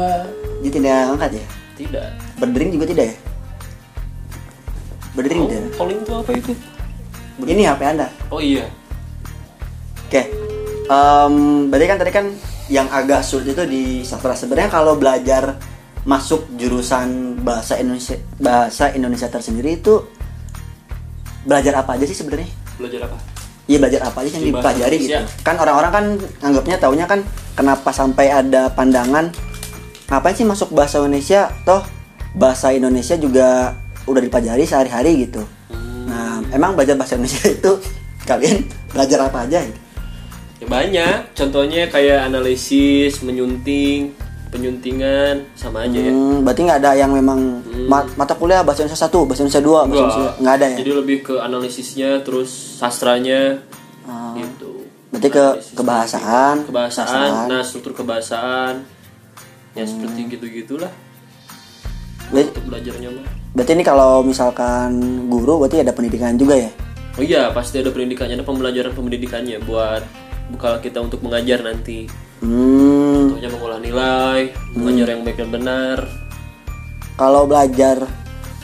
Dia tidak angkat ya? Tidak. Berdering juga tidak ya? Berdering Oh, tidak. calling itu apa itu? Ini HP Anda. Oh iya. Oke, Em, berarti kan tadi kan yang agak sulit itu di sastra. Sebenarnya kalau belajar masuk jurusan bahasa Indonesia bahasa Indonesia tersendiri itu belajar apa aja sih sebenarnya? Belajar apa? Iya belajar apa aja yang Di dipelajari gitu. Kan orang-orang kan anggapnya taunya kan kenapa sampai ada pandangan ngapain sih masuk bahasa Indonesia toh bahasa Indonesia juga udah dipelajari sehari-hari gitu. Hmm, Nah, emang belajar bahasa Indonesia itu kalian belajar apa aja gitu? ya banyak. Contohnya kayak analisis, menyunting, penyuntingan, sama aja ya. Hmm, berarti nggak ada yang memang ma- mata kuliah bahasa Indonesia satu, bahasa Indonesia dua, bahasa Indonesia nggak ada ya? Jadi lebih ke analisisnya, terus sastranya, Ah. gitu. Berarti ke kebahasaan, kebahasaan, sastraan. nah struktur kebahasaan, ya seperti Hmm. gitu gitulah Berarti, untuk belajarnya mah. berarti ini kalau misalkan guru berarti ada pendidikan juga ya? Oh iya, pasti ada pendidikannya, ada pembelajaran pendidikannya buat bekal kita untuk mengajar nanti. Hmm, Contohnya mengolah nilai, mengajar yang baik dan benar. kalau belajar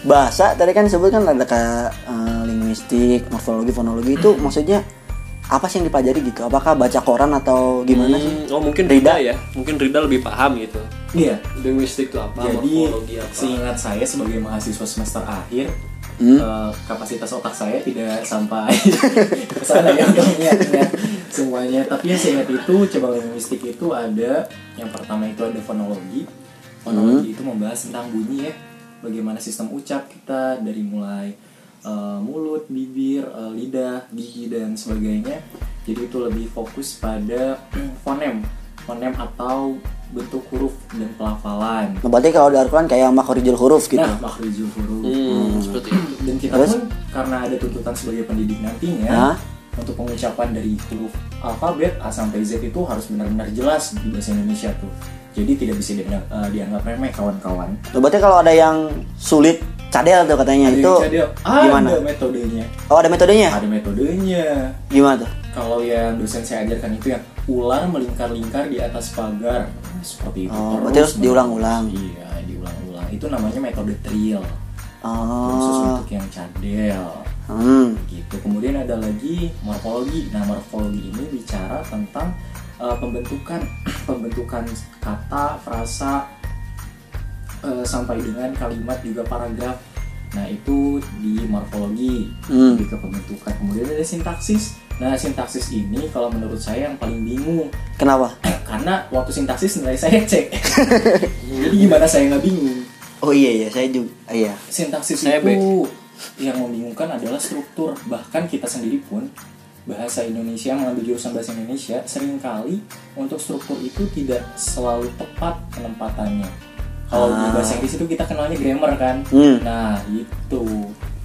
bahasa tadi kan disebut kan ada kayak eh, linguistik, morfologi, fonologi itu maksudnya apa sih yang dipelajari gitu? Apakah baca koran atau gimana sih? Hmm, oh mungkin Rida? Rida ya, mungkin Rida lebih paham gitu. Iya. Linguistik itu apa, Jadi morfologi apa. seingat saya sebagai mahasiswa semester akhir Hmm? eh, kapasitas otak saya tidak sampai ke sana ya untuk semuanya. Tapi yang saya ingat itu cabang linguistik itu ada yang pertama itu ada fonologi. Fonologi itu membahas tentang bunyi ya, bagaimana sistem ucap kita dari mulai eh, mulut, bibir, eh, lidah, gigi dan sebagainya. Jadi itu lebih fokus pada fonem, fonem atau bentuk huruf dan pelafalan. Nah, berarti kalau di Al-Quran kayak makhorijul huruf gitu. Nah, makhrijul huruf. Hmm, seperti itu. Dan kita Terus? pun karena ada tuntutan sebagai pendidik nantinya Hah? untuk pengucapan dari huruf alfabet A sampai Z itu harus benar-benar jelas di bahasa Indonesia tuh. jadi tidak bisa dianggap, eh, dianggap remeh kawan-kawan Tuh, Berarti kalau ada yang sulit cadel tuh katanya Ada itu yang cadel, gimana? ada metodenya. Oh ada metodenya? ada metodenya. Gimana tuh? kalau yang dosen saya ajarkan itu yang ular melingkar-lingkar di atas pagar. Nah, seperti itu Oh, berarti harus diulang-ulang. iya diulang-ulang. Itu namanya metode khusus Oh, untuk yang cadel. Hmm. gitu. Kemudian ada lagi morfologi. Nah morfologi ini bicara tentang uh, pembentukan pembentukan kata frasa uh, sampai dengan kalimat juga paragraf. Nah itu di morfologi Hmm. lebih ke pembentukan. Kemudian ada sintaksis. Nah sintaksis ini kalau menurut saya yang paling bingung. Kenapa? karena waktu sintaksis nilai saya cek. Jadi gimana saya nggak bingung? Oh iya iya. Saya juga iya. sintaksis Saya itu yang membingungkan adalah struktur. Bahkan kita sendiri pun bahasa Indonesia mengambil jurusan bahasa Indonesia sering kali untuk struktur itu tidak selalu tepat penempatannya kalau di Ah. bahasa Inggris itu kita kenalnya grammar kan Hmm. nah itu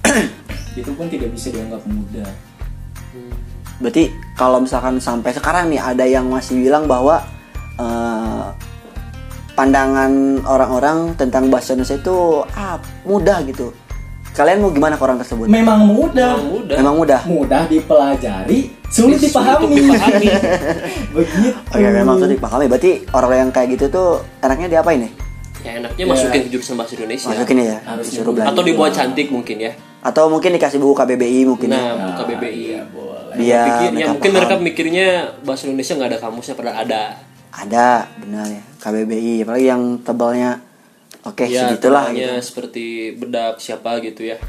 itu pun tidak bisa dianggap mudah Berarti kalau misalkan sampai sekarang nih ada yang masih bilang bahwa eh, pandangan orang-orang tentang bahasa Indonesia itu ah, mudah gitu. Kalian mau gimana ke orang tersebut? memang mudah Memang mudah Memang mudah. mudah dipelajari sulit Sulit dipahami dipahami. begitu Oke, memang sudah dipahami. Berarti orang yang kayak gitu tuh enaknya diapain nih? ya enaknya masukin ke jurusan bahasa Indonesia Masukin ya, Harus disuruh dibuka. belajar. atau dibuat cantik mungkin ya Atau mungkin dikasih buku KBBI mungkin ya. nah buka BBI iya, boleh. Biar Pikir- ya mereka mungkin paham. mereka mikirnya bahasa Indonesia nggak ada kamusnya padahal ada Ada, benar ya. KBBI, apalagi yang tebalnya Oke, ya segitulah gitu. seperti bedak siapa gitu ya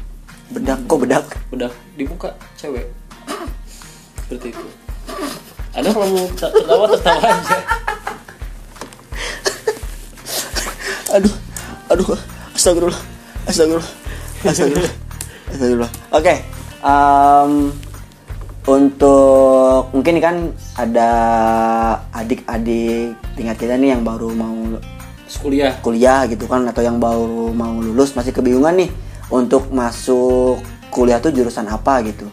Bedak kok bedak? bedak dibuka cewek seperti itu ada kalau mau ter- tertawa tertawa aja aduh aduh astagfirullah astagfirullah astagfirullah astagfirullah. Oke em, untuk mungkin kan ada adik-adik tingkat kita nih yang baru mau kuliah kuliah gitu kan atau yang baru mau lulus masih kebingungan nih untuk masuk kuliah tuh jurusan apa gitu.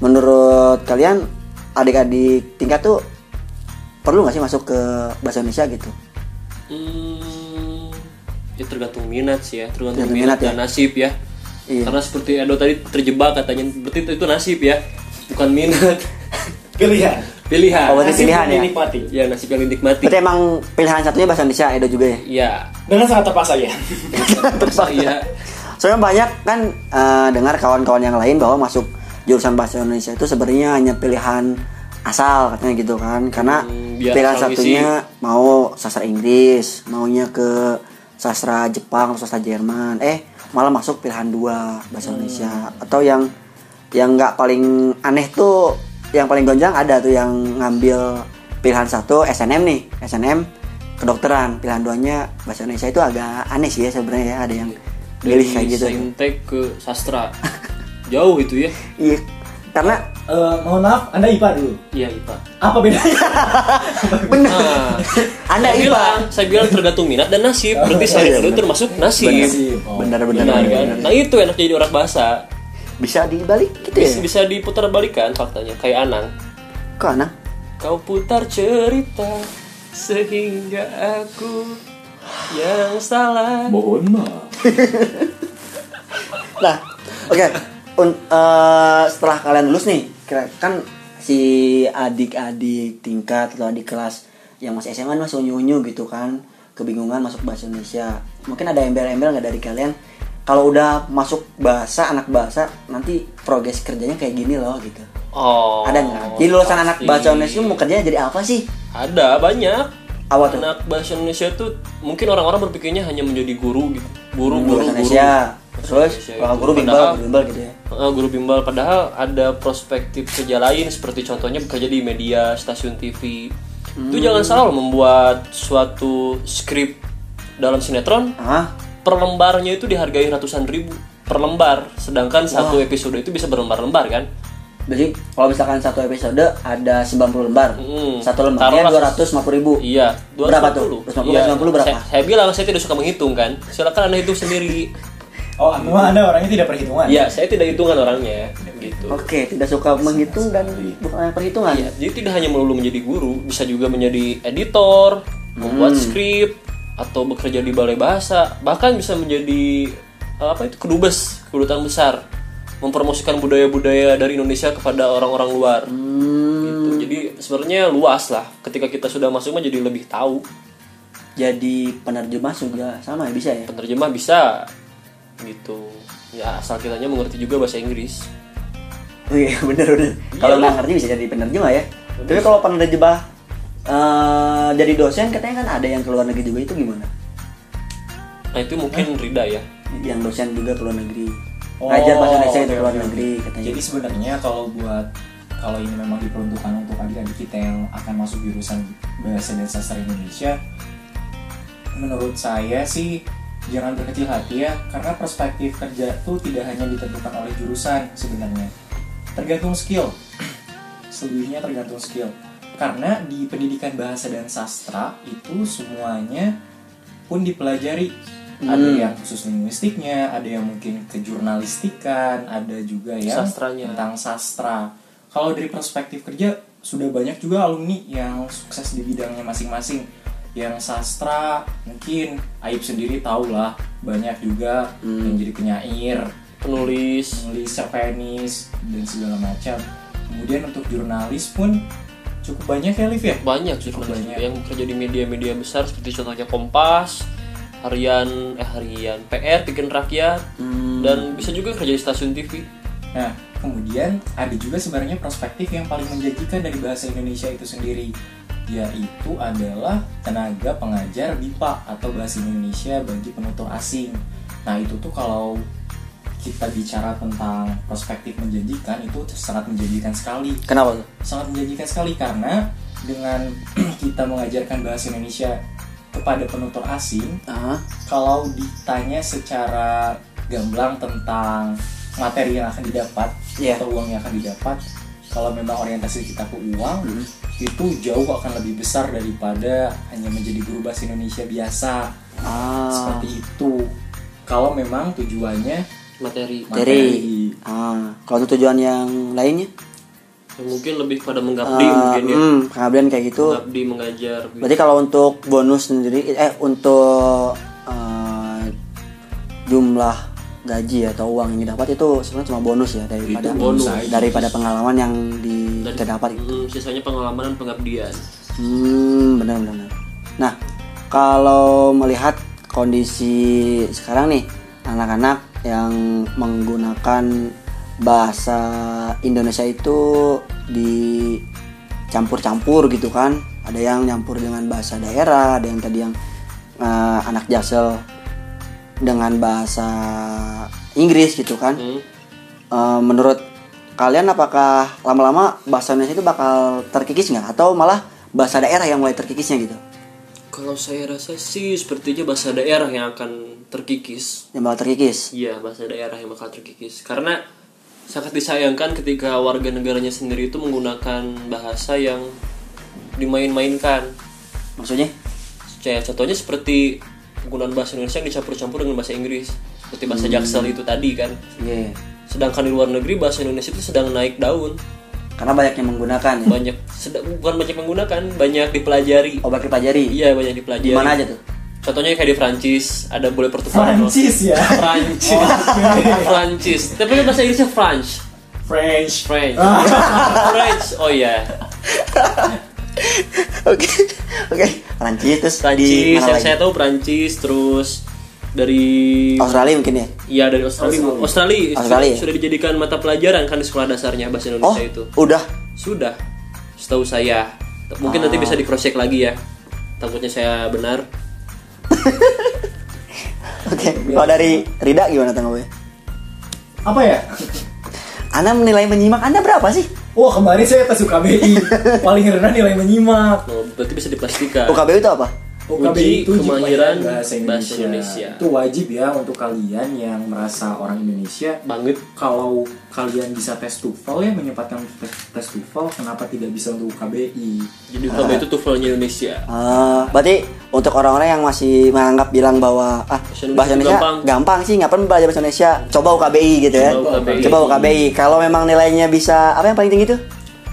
Menurut kalian adik-adik tingkat tuh perlu nggak sih masuk ke bahasa Indonesia gitu? Hmm, ya tergantung minat sih ya, tergantung Tergantung minat, minat ya. dan nasib ya. Iya. Karena seperti Edo tadi terjebak katanya, berarti itu, itu nasib ya, bukan minat. pilihan Pilihan. Oh, Nasib pilihan yang ya? dinikmati. Ya nasib yang dinikmati. Berarti emang pilihan satunya bahasa Indonesia Edo juga ya? Iya. dengan sangat terpaksa ya Iya. Soalnya banyak kan eh, dengar kawan-kawan yang lain bahwa masuk jurusan bahasa Indonesia itu sebenarnya hanya pilihan asal katanya gitu kan karena Hmm, pilihan satunya mau sastra Inggris maunya ke sastra Jepang atau sastra Jerman eh malah masuk pilihan dua bahasa Hmm. Indonesia atau yang yang nggak paling aneh tuh yang paling gonjang ada tuh yang ngambil pilihan satu SNM nih SNM kedokteran pilihan duanya bahasa Indonesia itu agak aneh sih ya sebenarnya ya ada yang pilih kayak gitu saintek ke sastra. Jauh itu ya. iya karena Eh, mohon maaf anda IPA dulu Iya, IPA. apa bedanya benar Nah, anda saya IPA bilang, saya bilang tergantung minat dan nasib. Berarti saya iya, itu termasuk nasib. Oh. benar benar Benar benar, kan? Nah itu enak jadi orang bahasa. bisa dibalik gitu ya Bisa, bisa diputar balikan faktanya kayak Anang. kok Anang? Kau putar cerita sehingga aku yang salah. mohon maaf Nah, oke. Un- eh, setelah kalian lulus nih, kira kan si adik-adik tingkat atau adik kelas yang masih SMA masih unyu-unyu gitu kan, kebingungan masuk bahasa Indonesia. Mungkin ada embel-embel nggak dari kalian? Kalau udah masuk bahasa anak bahasa, nanti progres kerjanya kayak gini loh gitu. Oh. ada nggak? Jadi lulusan anak pasti. bahasa Indonesia mau kerjanya jadi apa sih? Ada banyak. Apa tuh? Anak bahasa Indonesia tuh mungkin orang-orang berpikirnya hanya menjadi guru gitu. Guru, Hmm, guru, bahasa guru. Terus Indonesia kalau itu. guru bimbel, Padahal- guru bimbel gitu ya. Eh, guru bimbel padahal ada prospektif kerja lain seperti contohnya bekerja di media stasiun TV itu Hmm. jangan salah loh membuat suatu skrip dalam sinetron Ah, per lembarnya itu dihargai ratusan ribu per lembar sedangkan satu episode itu bisa berlembar-lembar kan Jadi kalau misalkan satu episode ada 90 lembar, Hmm. satu lembarnya Taruhlah 250 ribu. iya Berapa tuh? 250 250. Iya. 250 berapa? saya, saya bilang saya tidak suka menghitung kan silakan anda hitung sendiri oh anda anda orangnya tidak perhitungan? Iya, saya tidak hitungan orangnya gitu. Oke, tidak suka menghitung dan bukan perhitungan. Iya, jadi tidak hanya melulu menjadi guru, bisa juga menjadi editor, membuat skrip atau bekerja di balai bahasa bahkan bisa menjadi eh, apa itu kedubes kedutaan besar. Mempromosikan budaya-budaya dari Indonesia kepada orang-orang luar. Gitu. jadi sebenarnya luas lah. Ketika kita sudah masuk mah jadi lebih tahu. Jadi penerjemah juga sama ya bisa ya. penerjemah bisa gitu ya asal kitanya mengerti juga bahasa Inggris Oh iya bener bener. Kalau nggak ngerti bisa jadi penerjemah ya. Tapi kalau penerjemah eh jadi dosen katanya kan ada yang keluar negeri juga itu gimana? nah itu mungkin Rida ya Yang dosen juga keluar negeri. Oh, Ngajar bahasa Indonesia itu oke, keluar oke, negeri oke. katanya. Jadi sebenarnya kalau buat kalau ini memang diperuntukkan untuk adik-adik kita yang akan masuk jurusan bahasa dan sastra Indonesia, menurut saya sih jangan berkecil hati ya, karena perspektif kerja tuh tidak hanya ditentukan oleh jurusan sebenarnya, tergantung skill. Selebihnya tergantung skill. Karena di pendidikan bahasa dan sastra itu semuanya pun dipelajari. Ada Hmm. yang khusus linguistiknya, ada yang mungkin kejurnalistikan, ada juga yang Sastranya. tentang sastra. Kalau dari perspektif kerja sudah banyak juga alumni yang sukses di bidangnya masing-masing. Yang sastra mungkin Aib sendiri tahu lah banyak juga yang jadi penyair, penulis penulis cerpenis dan segala macam. Kemudian untuk jurnalis pun cukup banyak ya Liv ya. banyak jurnalis banyak. yang bekerja di media-media besar seperti contohnya Kompas, Harian eh Harian PR, Bikin Rakyat Hmm. dan bisa juga kerja di stasiun TV. Nah, kemudian ada juga sebenarnya perspektif yang paling menjanjikan dari bahasa Indonesia itu sendiri yaitu adalah tenaga pengajar BIPA atau bahasa Indonesia bagi penutur asing. Nah, itu tuh kalau kita bicara tentang perspektif menjanjikan itu sangat menjanjikan sekali. Kenapa? Sangat menjanjikan sekali karena dengan kita mengajarkan bahasa Indonesia kepada penutur asing, Ah, kalau ditanya secara gamblang tentang materi yang akan didapat Iya. atau uang yang akan didapat kalau memang orientasi kita ke uang itu jauh akan lebih besar daripada hanya menjadi guru bahasa Indonesia biasa ah, seperti itu kalau memang tujuannya Materi Materi. ah. Kalau tujuan yang lainnya? yang mungkin lebih pada mengabdi Ah, mungkin ya. hmm, pengabdian kayak gitu. Mengabdi mengajar. Berarti kalau untuk bonus sendiri, eh untuk eh, jumlah gaji atau uang yang didapat itu sebenarnya cuma bonus ya daripada Itu bonus. daripada pengalaman yang di, Dan- kita dapat itu. Hmm, sisanya pengalaman dan pengabdian. Hmm, benar benar. Nah, kalau melihat kondisi sekarang nih anak-anak yang menggunakan bahasa Indonesia itu dicampur-campur gitu kan. Ada yang nyampur dengan bahasa daerah, ada yang tadi yang eh, anak jaksel dengan bahasa Inggris gitu kan. Hmm. Eh, menurut kalian apakah lama-lama bahasa Indonesia itu bakal terkikis nggak atau malah bahasa daerah yang mulai terkikisnya gitu Kalau saya rasa sih sepertinya bahasa daerah yang akan terkikis. yang bakal terkikis Iya, bahasa daerah yang bakal terkikis. Karena sangat disayangkan ketika warga negaranya sendiri itu menggunakan bahasa yang dimain-mainkan. maksudnya Kayak contohnya seperti penggunaan bahasa Indonesia yang dicampur-campur dengan bahasa Inggris. Seperti bahasa Jaksel itu tadi kan. iya Sedangkan di luar negeri bahasa Indonesia itu sedang naik daun. karena banyak yang menggunakan ya Banyak sedang bukan banyak menggunakan, banyak dipelajari. obat pelajari Iya, banyak dipelajari. di mana aja tuh Contohnya kayak di Prancis, ada boleh pertukaran. Prancis ya Prancis. Prancis. Tapi kan bahasa Inggrisnya French. French French. French. Oh iya. Oke oke Prancis terus di Prancis. mana Yang lagi saya tahu Prancis terus dari Australia mungkin ya Iya dari Australia. Australia, Australia. Sudah, sudah dijadikan mata pelajaran kan di sekolah dasarnya bahasa oh Indonesia itu. udah Sudah. Setahu saya. Mungkin nanti bisa di cross check lagi ya. Takutnya saya benar. oke kalau dari Rida gimana tanggapannya apa ya anda menilai menyimak anda berapa sih? Wah kemarin saya tes UKBI paling rendah nilai menyimak. Oh, berarti bisa dipastikan. UKBU itu apa Uji itu uji kemahiran bahasa Indonesia. bahasa Indonesia. Itu wajib ya untuk kalian yang merasa orang Indonesia. Banget. Kalau kalian bisa tes TOEFL ya menyempatkan tes, tes TOEFL, kenapa tidak bisa untuk UKBI? Jadi UKB itu TOEFL-nya Indonesia. Ah, berarti untuk orang-orang yang masih menganggap bilang bahwa ah Bahasa Indonesia bahasa Indonesia gampang. gampang, sih ngapain belajar bahasa Indonesia coba UKBI gitu ya Coba UKBI. coba UKBI kalau memang nilainya bisa apa yang paling tinggi tuh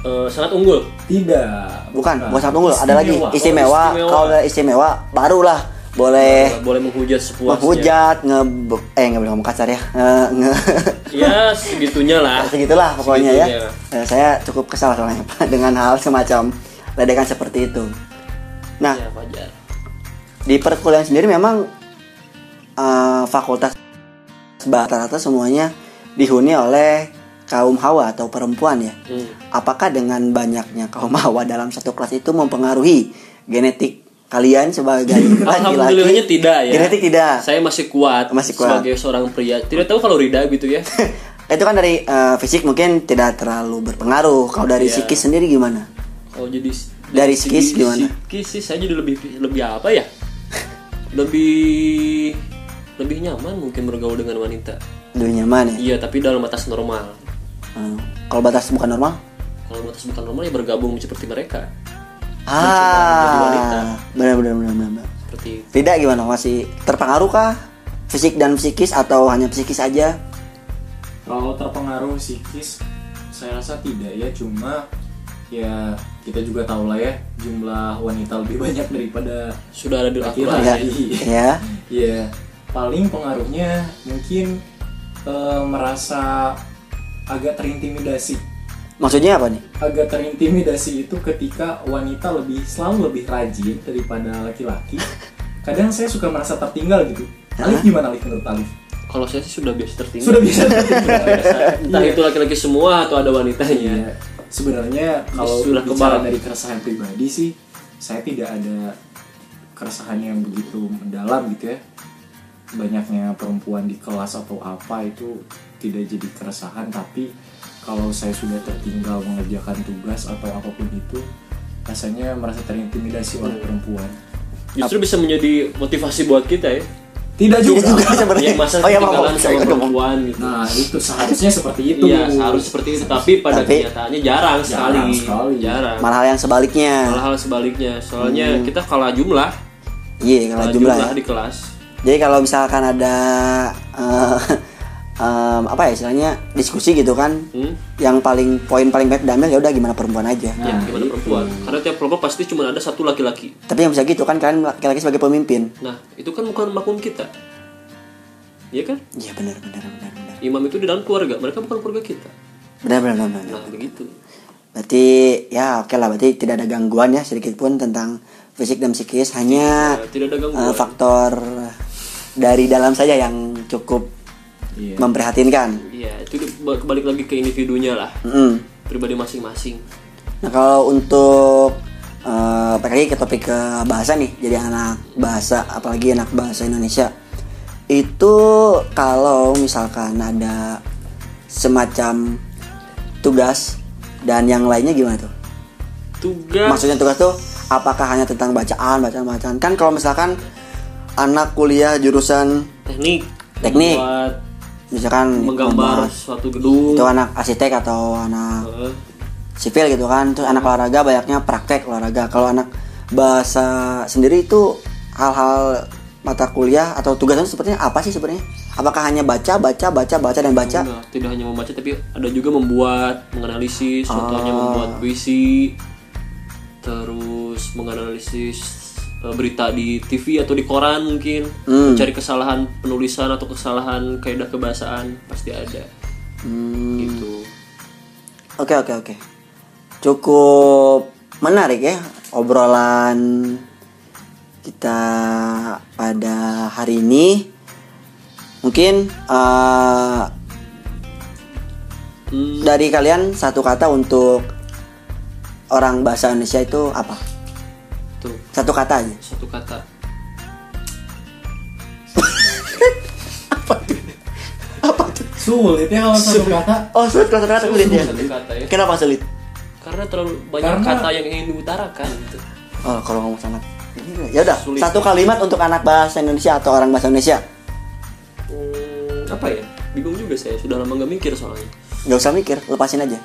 Eh, sangat unggul. Tidak. bukan Bukan. bukan sangat unggul ada lagi Istimewa. Oh, istimewa. kalau udah istimewa barulah boleh boleh menghujat sepuasnya menghujat nge eh nggak boleh ngomong kasar ya nge, nge ya segitunya lah segitulah pokoknya ya Segitunya. Eh, saya cukup kesal soalnya dengan hal semacam ledekan seperti itu nah ya wajar di perkuliahan sendiri memang eh, fakultas rata-rata semuanya dihuni oleh kaum hawa atau perempuan ya. Hmm. apakah dengan banyaknya kaum hawa dalam satu kelas itu mempengaruhi genetik kalian sebagai Alhamdulillahnya laki-laki tidak ya. Genetik tidak. Saya masih kuat Masih kuat. sebagai seorang pria. Tidak tahu kalau Rida gitu ya. Itu kan dari eh, fisik mungkin tidak terlalu berpengaruh. Kalau dari Iya. psikis sendiri gimana? Kalau jadi Dari psikis gimana? psikis sih saya jadi lebih lebih apa ya? Lebih lebih nyaman mungkin bergaul dengan wanita. Lebih nyaman ya? Iya tapi dalam batas normal Hmm. kalau batas bukan normal? Kalau batas bukan normal ya bergabung seperti mereka. Ah. Benar benar benar benar seperti itu. tidak gimana? Masih terpengaruh kah? Fisik dan psikis atau hanya psikis aja? Kalau terpengaruh psikis, saya rasa tidak ya. Cuma ya kita juga tahu lah ya jumlah wanita lebih banyak daripada sudah ada di laki-laki. Ya ya. paling pengaruhnya mungkin eh, merasa agak terintimidasi. maksudnya apa nih Agak terintimidasi itu ketika wanita lebih selalu lebih rajin daripada laki-laki. Kadang saya suka merasa tertinggal gitu. Alif gimana Alif menurut Alif? kalau saya sih sudah biasa tertinggal Sudah bisa tertinggal. entah itu laki-laki semua atau ada wanitanya Iya. Sebenarnya kalau Sudah bicara kebal. dari keresahan pribadi sih, saya tidak ada keresahan yang begitu mendalam gitu ya. Banyaknya perempuan di kelas atau apa itu tidak jadi keresahan, tapi kalau saya sudah tertinggal mengerjakan tugas atau apa pun itu, rasanya merasa terintimidasi oleh perempuan. justru bisa menjadi motivasi buat kita ya. Tidak juga. Tidak juga sebenarnya. masa oh ya maaf sama perempuan gitu. Nah, itu seharusnya seperti itu. iya harus seperti itu. Tapi pada Tapi- kenyataannya jarang sekali Jarang sekali. jarang. Malah hal yang sebaliknya. Hal-hal sebaliknya. Soalnya kita kalah jumlah. Iya kalau kalah jumlah jumlah ya. di kelas. Jadi kalau misalkan ada eh, em, apa ya istilahnya diskusi gitu kan. Hmm? yang paling poin paling baik diambil ya udah gimana perempuan aja. Ya Nah, gimana itu. perempuan? Karena tiap kelompok pasti cuma ada satu laki-laki. Tapi yang bisa gitu kan kalian laki-laki sebagai pemimpin. Nah itu kan bukan makmum kita. Iya kan? Iya benar benar benar benar. Imam itu di dalam keluarga mereka bukan keluarga kita. Benar benar benar, benar. nah begitu. Berarti ya oke lah berarti tidak ada gangguan ya sedikit pun tentang fisik dan psikis. Hanya Nah, tidak ada gangguan. faktor dari dalam saja yang cukup Iya. memprihatinkan iya itu ke- kembali lagi ke individunya lah Mm. pribadi masing-masing Nah kalau untuk eh balik lagi ke topik ke bahasa nih, jadi anak bahasa, apalagi anak bahasa Indonesia, itu kalau misalkan ada semacam tugas dan yang lainnya gimana tuh? tugas Maksudnya tugas tuh apakah hanya tentang bacaan, bacaan, bacaan? Kan kalau misalkan anak kuliah jurusan teknik Teknik. membuat, misalkan menggambar suatu gedung. Itu anak arsitek atau anak Eh, sipil gitu kan. Terus anak olahraga banyaknya praktek olahraga. Kalau anak bahasa sendiri itu hal-hal mata kuliah atau tugasnya sepertinya apa sih sebenarnya? Apakah hanya baca baca baca baca dan baca? Nah, tidak hanya membaca tapi ada juga membuat, menganalisis, contohnya Ah. membuat puisi, terus menganalisis berita di TV atau di koran mungkin, Hmm. mencari kesalahan penulisan atau kesalahan kaidah kebahasaan pasti ada, Hmm, gitu. oke oke oke. Cukup menarik ya obrolan kita pada hari ini. Mungkin eh, Hmm, dari kalian satu kata untuk orang bahasa Indonesia itu apa tuh satu kata aja satu kata. Sulit ya kalau satu kata. Oh sulit kata sulit ya. Satu kata ya. Kenapa sulit? Karena terlalu banyak Karena- kata yang ingin diutarakan gitu. Oh kalau ngomong sama ya udah Sulit. satu kalimat untuk anak bahasa Indonesia atau orang bahasa Indonesia Hmm, apa ya? Bingung juga saya, sudah lama gak mikir soalnya. nggak usah mikir lepasin aja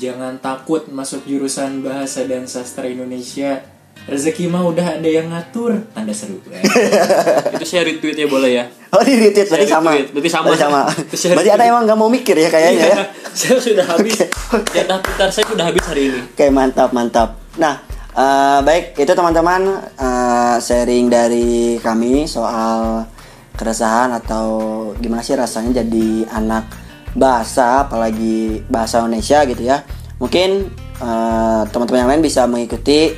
Jangan takut masuk jurusan bahasa dan sastra Indonesia rezeki mah udah ada yang ngatur tanda seru Eh, itu saya retweet ya boleh ya Oh di retweet berarti sama. retweet, berarti sama. sama. Terus saya Berarti ada emang nggak mau mikir ya kayaknya ya. Iya, saya sudah habis jatah Twitter saya sudah habis hari ini Oke mantap mantap. Nah eh, baik itu teman-teman eh, sharing dari kami soal keresahan atau gimana sih rasanya jadi anak bahasa apalagi bahasa Indonesia gitu ya. Mungkin eh, teman-teman yang lain bisa mengikuti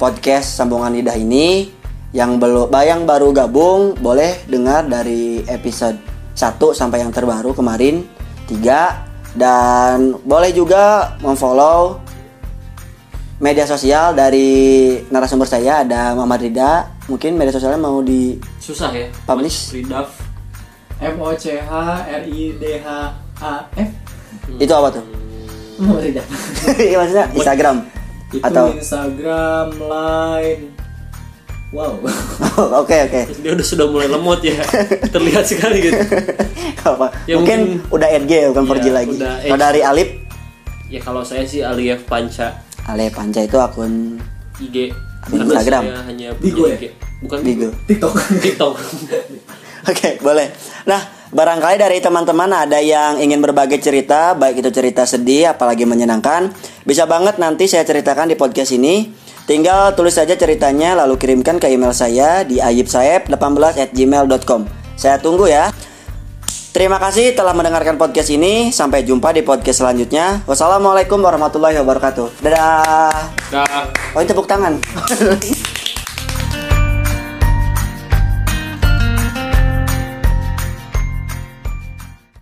podcast sambungan lidah ini. Yang belum yang baru gabung boleh dengar dari episode 1 sampai yang terbaru kemarin 3 dan boleh juga memfollow media sosial dari narasumber saya ada Muhammad Rida. Mungkin media sosialnya mau di susah ya Publish. Ridaf M O C H R I D H A F? Itu apa tuh? Oh, tidak. Iya, maksudnya Instagram itu atau Instagram Line. Wow. Oke oke. Dia udah sudah mulai lemot ya. Terlihat sekali gitu. Apa? Ya, mungkin, mungkin- udah RG bukan Iya, 4G lagi. udah kalau dari Alip? Ya kalau saya sih Aliyah Panca. Ale Panca itu akun IG Akun Instagram. saya hanya Bigo punya ya? IG bukan Bigo. TikTok. TikTok. Oke, boleh. Nah, barangkali dari teman-teman ada yang ingin berbagi cerita, baik itu cerita sedih, apalagi menyenangkan, bisa banget nanti saya ceritakan di podcast ini. Tinggal tulis saja ceritanya, lalu kirimkan ke email saya di ayibsaeb18@gmail.com. Saya tunggu ya. Terima kasih telah mendengarkan podcast ini. Sampai jumpa di podcast selanjutnya. Wassalamualaikum warahmatullahi wabarakatuh. Dadah. Dah. Oh, ini tepuk tangan.